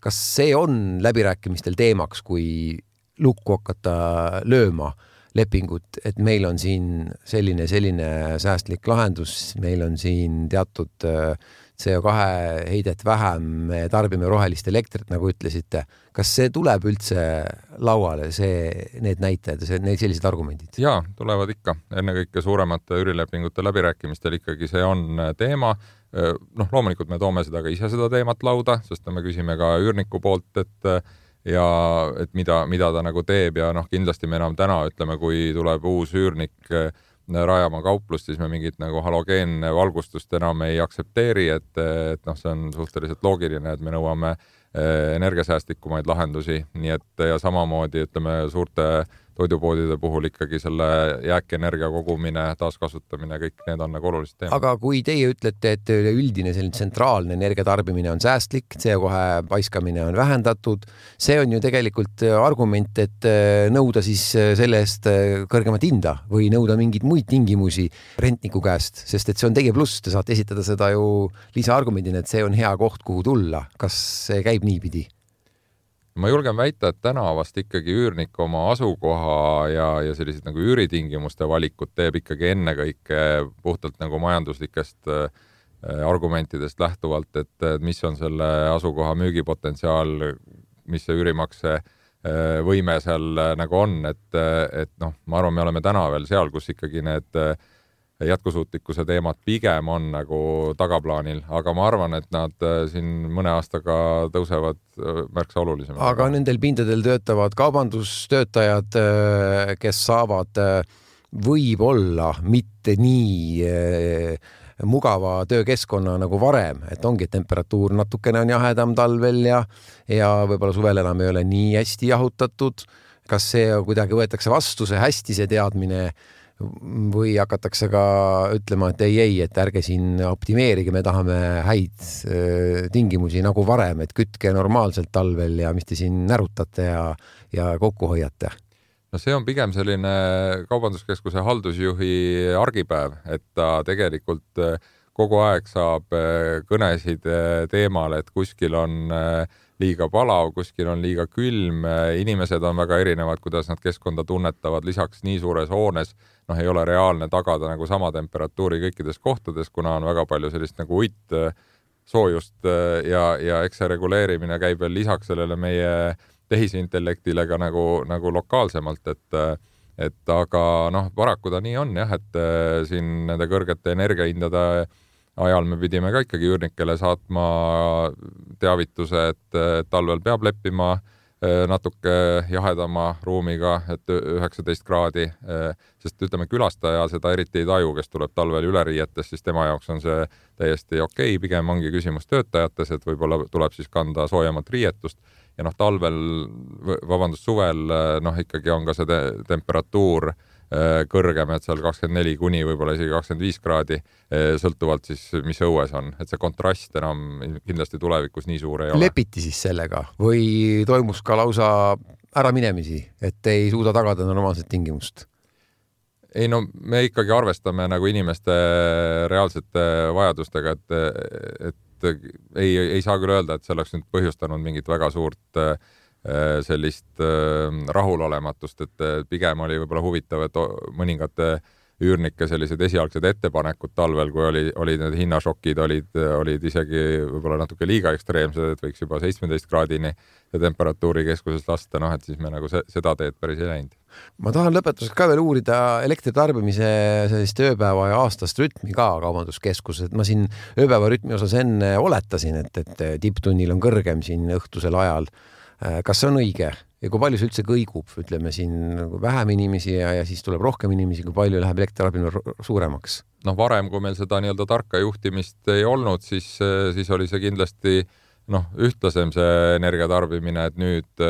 Speaker 2: kas see on läbirääkimistel teemaks, kui lukku hakata lööma lepingut, et meil on siin selline, selline säästlik lahendus, meil on siin teatud äh, CO2 heidet vähem, me tarbime rohelist elektrit, nagu ütlesite. kas see tuleb üldse lauale, see, need näitajad ja see, need sellised argumendid?
Speaker 3: ja tulevad ikka, ennekõike suuremate üürilepingute läbirääkimistel ikkagi see on teema. noh, loomulikult me toome seda ka ise seda teemat lauda, sest me küsime ka üürniku poolt, et ja et mida, mida ta nagu teeb ja noh, kindlasti me enam täna ütleme, kui tuleb uus üürnik rajama kauplust, siis me mingit nagu halogeenvalgustust enam ei aktsepteeri, et, et noh, see on suhteliselt loogiline, et me nõuame eh, energiasäästlikumaid lahendusi, nii et ja samamoodi ütleme suurte äh, toidupoodide puhul ikkagi selle jääkenergia kogumine, taaskasutamine, kõik need on nagu olulised teemad.
Speaker 2: aga kui teie ütlete, et üleüldine selline tsentraalne energiatarbimine on säästlik, CO2 paiskamine on vähendatud, see on ju tegelikult argument, et äh, nõuda siis äh, selle eest äh, kõrgemat hinda või nõuda mingeid muid tingimusi rentniku käest, sest et see on teie pluss, te saate esitada seda ju lisaargumendina, et see on hea koht, kuhu tulla. kas see käib niipidi?
Speaker 3: Ma julgen väita, et täna vast ikkagi üürnik oma asukoha ja, ja sellised nagu üüritingimuste valikut teeb ikkagi ennekõike puhtalt nagu majanduslikest äh, argumentidest lähtuvalt, et mis on selle asukoha müügipotentsiaal, mis see üürimakse äh, võime seal äh, nagu on, et, et noh, ma arvan, me oleme täna veel seal, kus ikkagi need äh, jätkusuutlikkuse teemad pigem on nagu tagaplaanil, aga ma arvan, et nad äh, siin mõne aastaga tõusevad äh, märksa olulisemaks.
Speaker 2: aga nendel pindadel töötavad kaubandustöötajad, äh, kes saavad võib-olla mitte nii mugava töökeskkonna nagu varem, et ongi temperatuur natukene on jahedam talvel ja, ja võib-olla suvel enam ei ole nii hästi jahutatud. kas see kuidagi võetakse vastu, see hästi, see teadmine või hakatakse ka ütlema, et ei, ei, et ärge siin optimeerige, me tahame häid äh, tingimusi nagu varem, et kütke normaalselt talvel ja mis te siin närutate ja, ja kokku hoiate.
Speaker 3: No see on pigem selline kaubanduskeskuse haldusjuhi argipäev, et ta tegelikult äh, kogu aeg saab äh, kõnesid teemal, et kuskil on liiga palav, kuskil on liiga külm, inimesed on väga erinevad, kuidas nad keskkonda tunnetavad, lisaks nii suures hoones noh, ei ole reaalne tagada nagu sama temperatuuri kõikides kohtades, kuna on väga palju sellist nagu uitsoojust äh, ja, ja eks see reguleerimine käib veel lisaks sellele meie tehisintellektile ka nagu, nagu lokaalsemalt, et et aga noh, paraku ta nii on jah, et äh, siin nende kõrgete energiahindade ajal me pidime ka ikkagi üürnikele saatma teavituse, et talvel peab leppima natuke jahedama ruumiga, et üheksateist kraadi, sest ütleme, külastaja seda eriti ei taju, kes tuleb talvel üleriietes, siis tema jaoks on see täiesti okei okay., pigem ongi küsimus töötajates, et võib-olla tuleb siis kanda soojemat riietust ja noh, talvel, vabandust, suvel noh, ikkagi on ka see te temperatuur Äh, kõrgem, et seal kakskümmend neli kuni võib-olla isegi kakskümmend viis kraadi, äh, sõltuvalt siis, mis õues on, et see kontrast enam kindlasti tulevikus nii suur ei ole.
Speaker 2: lepiti siis sellega või toimus ka lausa äraminemisi, et ei suuda tagada normaalset tingimust?
Speaker 3: ei no me ikkagi arvestame nagu inimeste reaalsete vajadustega, et, et ei, ei saa küll öelda, et see oleks nüüd põhjustanud mingit väga suurt äh, Äh, sellist äh, rahulolematust, et pigem oli võib-olla huvitav, et mõningate üürnike sellised esialgsed ettepanekud talvel, kui oli, olid need hinnašokid, olid, olid isegi võib-olla natuke liiga ekstreemsed, et võiks juba seitsmeteist kraadini temperatuuri keskuses lasta, noh et siis me nagu se seda teed päris ei läinud.
Speaker 2: ma tahan lõpetuseks ka veel uurida elektritarbimise sellist ööpäeva ja aastast rütmi ka kaubanduskeskuses, et ma siin ööpäeva rütmi osas enne oletasin, et, et tipptunnil on kõrgem siin õhtusel ajal Äh, kas see on õige? Ja kui palju see üldse kõigub, ütleme siin nagu vähem inimesi ja, ja siis tuleb rohkem inimesi, kui palju läheb elektritarbimine suuremaks?
Speaker 3: noh, varem, kui meil seda nii-öelda tarka juhtimist ei olnud, siis, siis oli see kindlasti noh, ühtlasem see energiatarbimine, et nüüd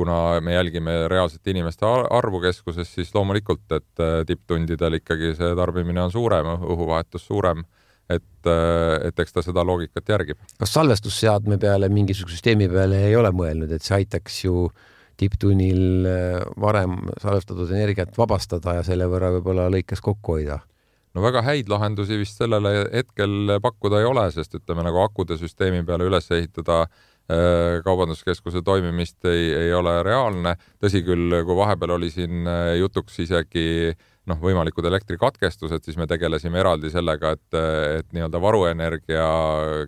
Speaker 3: kuna me jälgime reaalset inimeste arvu keskuses, siis loomulikult, et tipptundidel ikkagi see tarbimine on suurem, õhuvahetus suurem et, äh, et eks ta seda loogikat järgib.
Speaker 2: kas salvestusseadme peale, mingisuguse süsteemi peale ei ole mõelnud, et see aitaks ju tipptunnil äh, varem salvestatud energiat vabastada ja selle võrra võib-olla lõikes kokku hoida?
Speaker 3: no väga häid lahendusi vist sellele hetkel pakkuda ei ole, sest ütleme nagu akude süsteemi peale üles ehitada äh, kaubanduskeskuse toimimist ei, ei ole reaalne. tõsi küll, kui vahepeal oli siin jutuks isegi äh, noh, võimalikud elektrikatkestused, siis me tegelesime eraldi sellega, et, et nii-öelda varuenergia,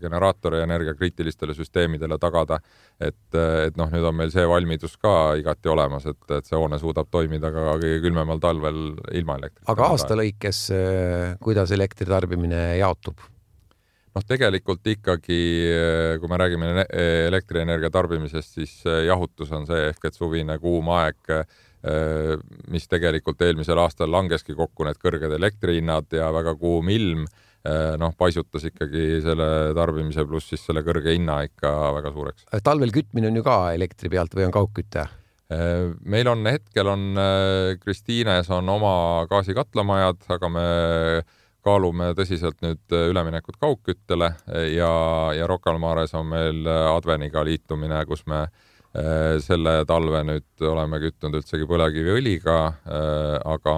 Speaker 3: generaatori energia kriitilistele süsteemidele tagada. et, et noh, nüüd on meil see valmidus ka igati olemas, et, et see hoone suudab toimida ka kõige külmemal talvel ilma elektrita.
Speaker 2: aga aasta lõikes, kuidas elektritarbimine jaotub?
Speaker 3: noh, tegelikult ikkagi, kui me räägime elektrienergia tarbimisest, siis jahutus on see ehk et suvine kuum aeg mis tegelikult eelmisel aastal langeski kokku, need kõrged elektrihinnad ja väga kuum ilm, noh, paisutas ikkagi selle tarbimise pluss siis selle kõrge hinna ikka väga suureks.
Speaker 2: talvel kütmine on ju ka elektri pealt või on kaugküte?
Speaker 3: Meil on hetkel on Kristiines on oma gaasikatlamajad, aga me kaalume tõsiselt nüüd üleminekut kaugküttele ja, ja Rocca al Mares on meil Adveniga liitumine, kus me Äh, selle talve nüüd oleme kütnud üldsegi põlevkiviõliga, äh, aga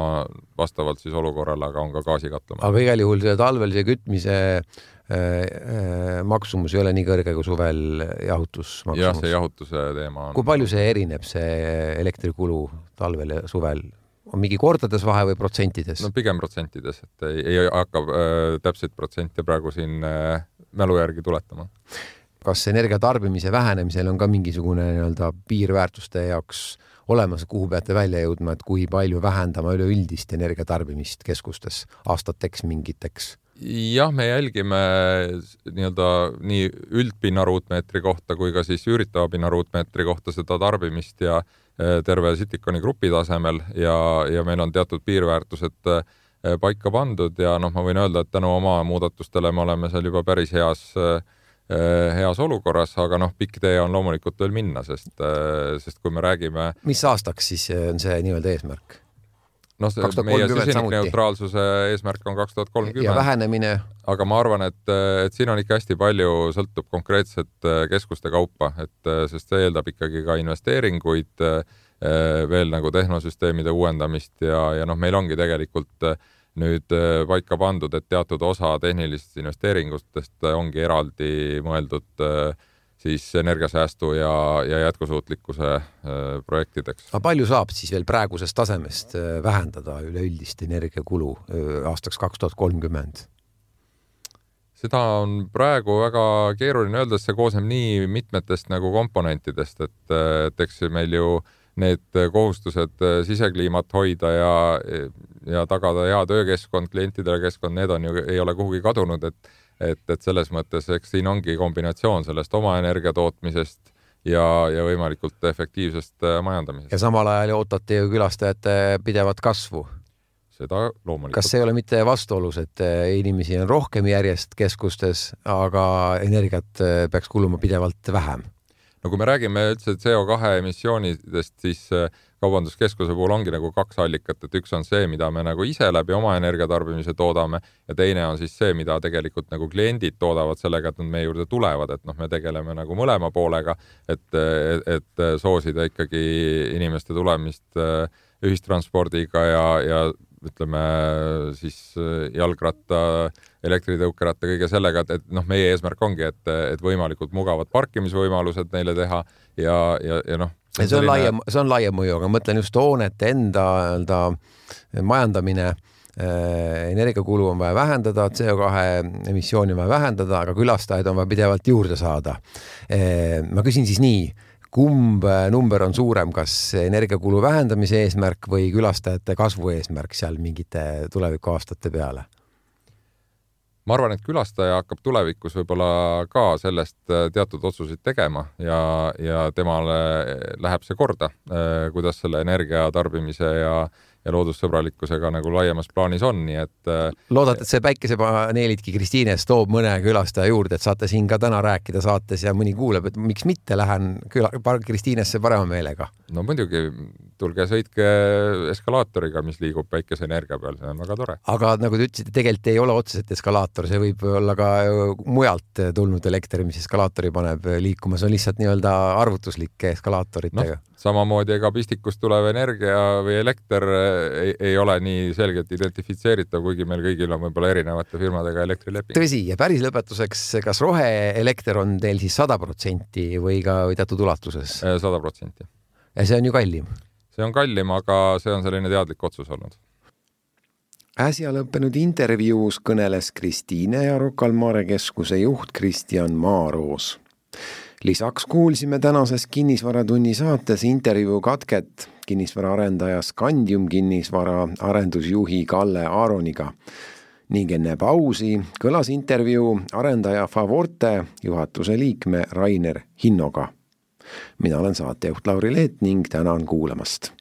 Speaker 3: vastavalt siis olukorrale, aga on ka gaasikatlamine.
Speaker 2: aga igal juhul see kütmise äh, maksumus ei ole nii kõrge kui suvel jahutusmaksumus?
Speaker 3: jah, see jahutuse teema
Speaker 2: on. kui palju see erineb, see elektrikulu talvel ja suvel? on mingi kordades vahe või protsentides?
Speaker 3: no pigem protsentides, et ei, ei hakka äh, täpseid protsente praegu siin äh, mälu järgi tuletama
Speaker 2: kas energia tarbimise vähenemisel on ka mingisugune nii-öelda piirväärtuste jaoks olemas, kuhu peate välja jõudma, et kui palju vähendama üleüldist energiatarbimist keskustes aastateks mingiteks?
Speaker 3: jah, me jälgime nii-öelda nii üldpinna ruutmeetri kohta kui ka siis üüritava pinna ruutmeetri kohta seda tarbimist ja e, terve Citiconi grupi tasemel ja, ja meil on teatud piirväärtused e, paika pandud ja noh, ma võin öelda, et tänu oma muudatustele me oleme seal juba päris heas Äh, heas olukorras, aga noh, pikk tee on loomulikult veel minna, sest, äh, sest kui me räägime.
Speaker 2: mis aastaks siis äh, on see nii-öelda eesmärk?
Speaker 3: noh, meie süsinikneutraalsuse eesmärk on kaks tuhat kolmkümmend.
Speaker 2: ja vähenemine?
Speaker 3: aga ma arvan, et, et siin on ikka hästi palju, sõltub konkreetselt keskuste kaupa, et sest see eeldab ikkagi ka investeeringuid, veel nagu tehnosüsteemide uuendamist ja, ja noh, meil ongi tegelikult äh, nüüd äh, paika pandud, et teatud osa tehnilistest investeeringutest ongi eraldi mõeldud äh, siis energiasäästu ja, ja jätkusuutlikkuse äh, projektideks.
Speaker 2: aga palju saab siis veel praegusest tasemest vähendada üleüldist energiakulu aastaks kaks tuhat kolmkümmend?
Speaker 3: seda on praegu väga keeruline öelda, sest see koosneb nii mitmetest nagu komponentidest, et, et eks meil ju need kohustused sisekliimat hoida ja ja tagada hea töökeskkond, klientidele keskkond, need on ju, ei ole kuhugi kadunud, et et, et selles mõttes, eks siin ongi kombinatsioon sellest oma energia tootmisest ja, ja võimalikult efektiivsest majandamisest.
Speaker 2: ja samal ajal ootate ju külastajate pidevat kasvu
Speaker 3: seda loomulikult.
Speaker 2: kas see ei ole mitte vastuolus, et inimesi on rohkem järjest keskustes, aga energiat peaks kuluma pidevalt vähem?
Speaker 3: No kui me räägime üldse CO2 emissioonidest, siis äh, kaubanduskeskuse puhul ongi nagu kaks allikat, et üks on see, mida me nagu ise läbi oma energiatarbimise toodame ja teine on siis see, mida tegelikult nagu kliendid toodavad sellega, et nad meie juurde tulevad, et noh, me tegeleme nagu mõlema poolega, et, et, soosida ikkagi inimeste tulemist äh, ühistranspordiga ja, ja ütleme siis äh, jalgratta, elektritõukeratta, kõige sellega, et, et noh, meie eesmärk ongi, et, et võimalikult mugavad parkimisvõimalused neile teha ja, ja, ja noh.
Speaker 2: see on selline... laiem, see on laiem mõju, aga mõtlen just hoonete enda nii-öelda majandamine äh, energiakulu on vaja vähendada, CO2 emissiooni on vaja vähendada, aga külastajaid on vaja pidevalt juurde saada. Äh, ma küsin siis nii kumb number on suurem, kas energiakulu vähendamise eesmärk või külastajate kasvu eesmärk seal mingite tulevikuaastate peale?
Speaker 3: Ma arvan, et külastaja hakkab tulevikus võib-olla ka sellest äh, teatud otsuseid tegema ja, ja temale läheb see korda, äh, kuidas selle energia tarbimise ja, ja loodussõbralikkusega nagu laiemas plaanis on, nii et. Äh,
Speaker 2: loodad, et see päikesepaneelidki Kristiines toob mõne külastaja juurde, et saate siin ka täna rääkida saates ja mõni kuuleb, et miks mitte, lähen küla, Kristiinesse parema meelega.
Speaker 3: no muidugi, tulge sõitke eskalaatoriga, mis liigub päikeseenergia peal, see on väga tore.
Speaker 2: aga nagu te ütlesite, tegelikult ei ole otseselt eskalaator, see võib olla ka mujalt tulnud elekter, mis eskalaatori paneb liikuma, see on lihtsalt nii-öelda arvutuslik eskalaatoritega no
Speaker 3: samamoodi ega pistikust tulev energia või elekter ei, ei ole nii selgelt identifitseeritav, kuigi meil kõigil on võib-olla erinevate firmadega elektrileping.
Speaker 2: tõsi, ja päris lõpetuseks, kas roheelekter on teil siis sada protsenti või ka või teatud ulatuses?
Speaker 3: Äh, sada protsenti.
Speaker 2: ja see on ju kallim?
Speaker 3: See on kallim, aga see on selline teadlik otsus olnud.
Speaker 2: Äsja lõppenud intervjuus kõneles Kristiine ja Rocca al Mare keskuse juht Kristjan Maaroos. Lisaks kuulsime tänases Kinnisvaratunni saates intervjuu katket kinnisvaraarendaja Scandium kinnisvara arendusjuhi Kalle Aaroniga. Ning enne pausi kõlas intervjuu arendaja Favorte juhatuse liikme Rainer Hinnoga. Mina olen saatejuht Lauri Leet ning tänan kuulamast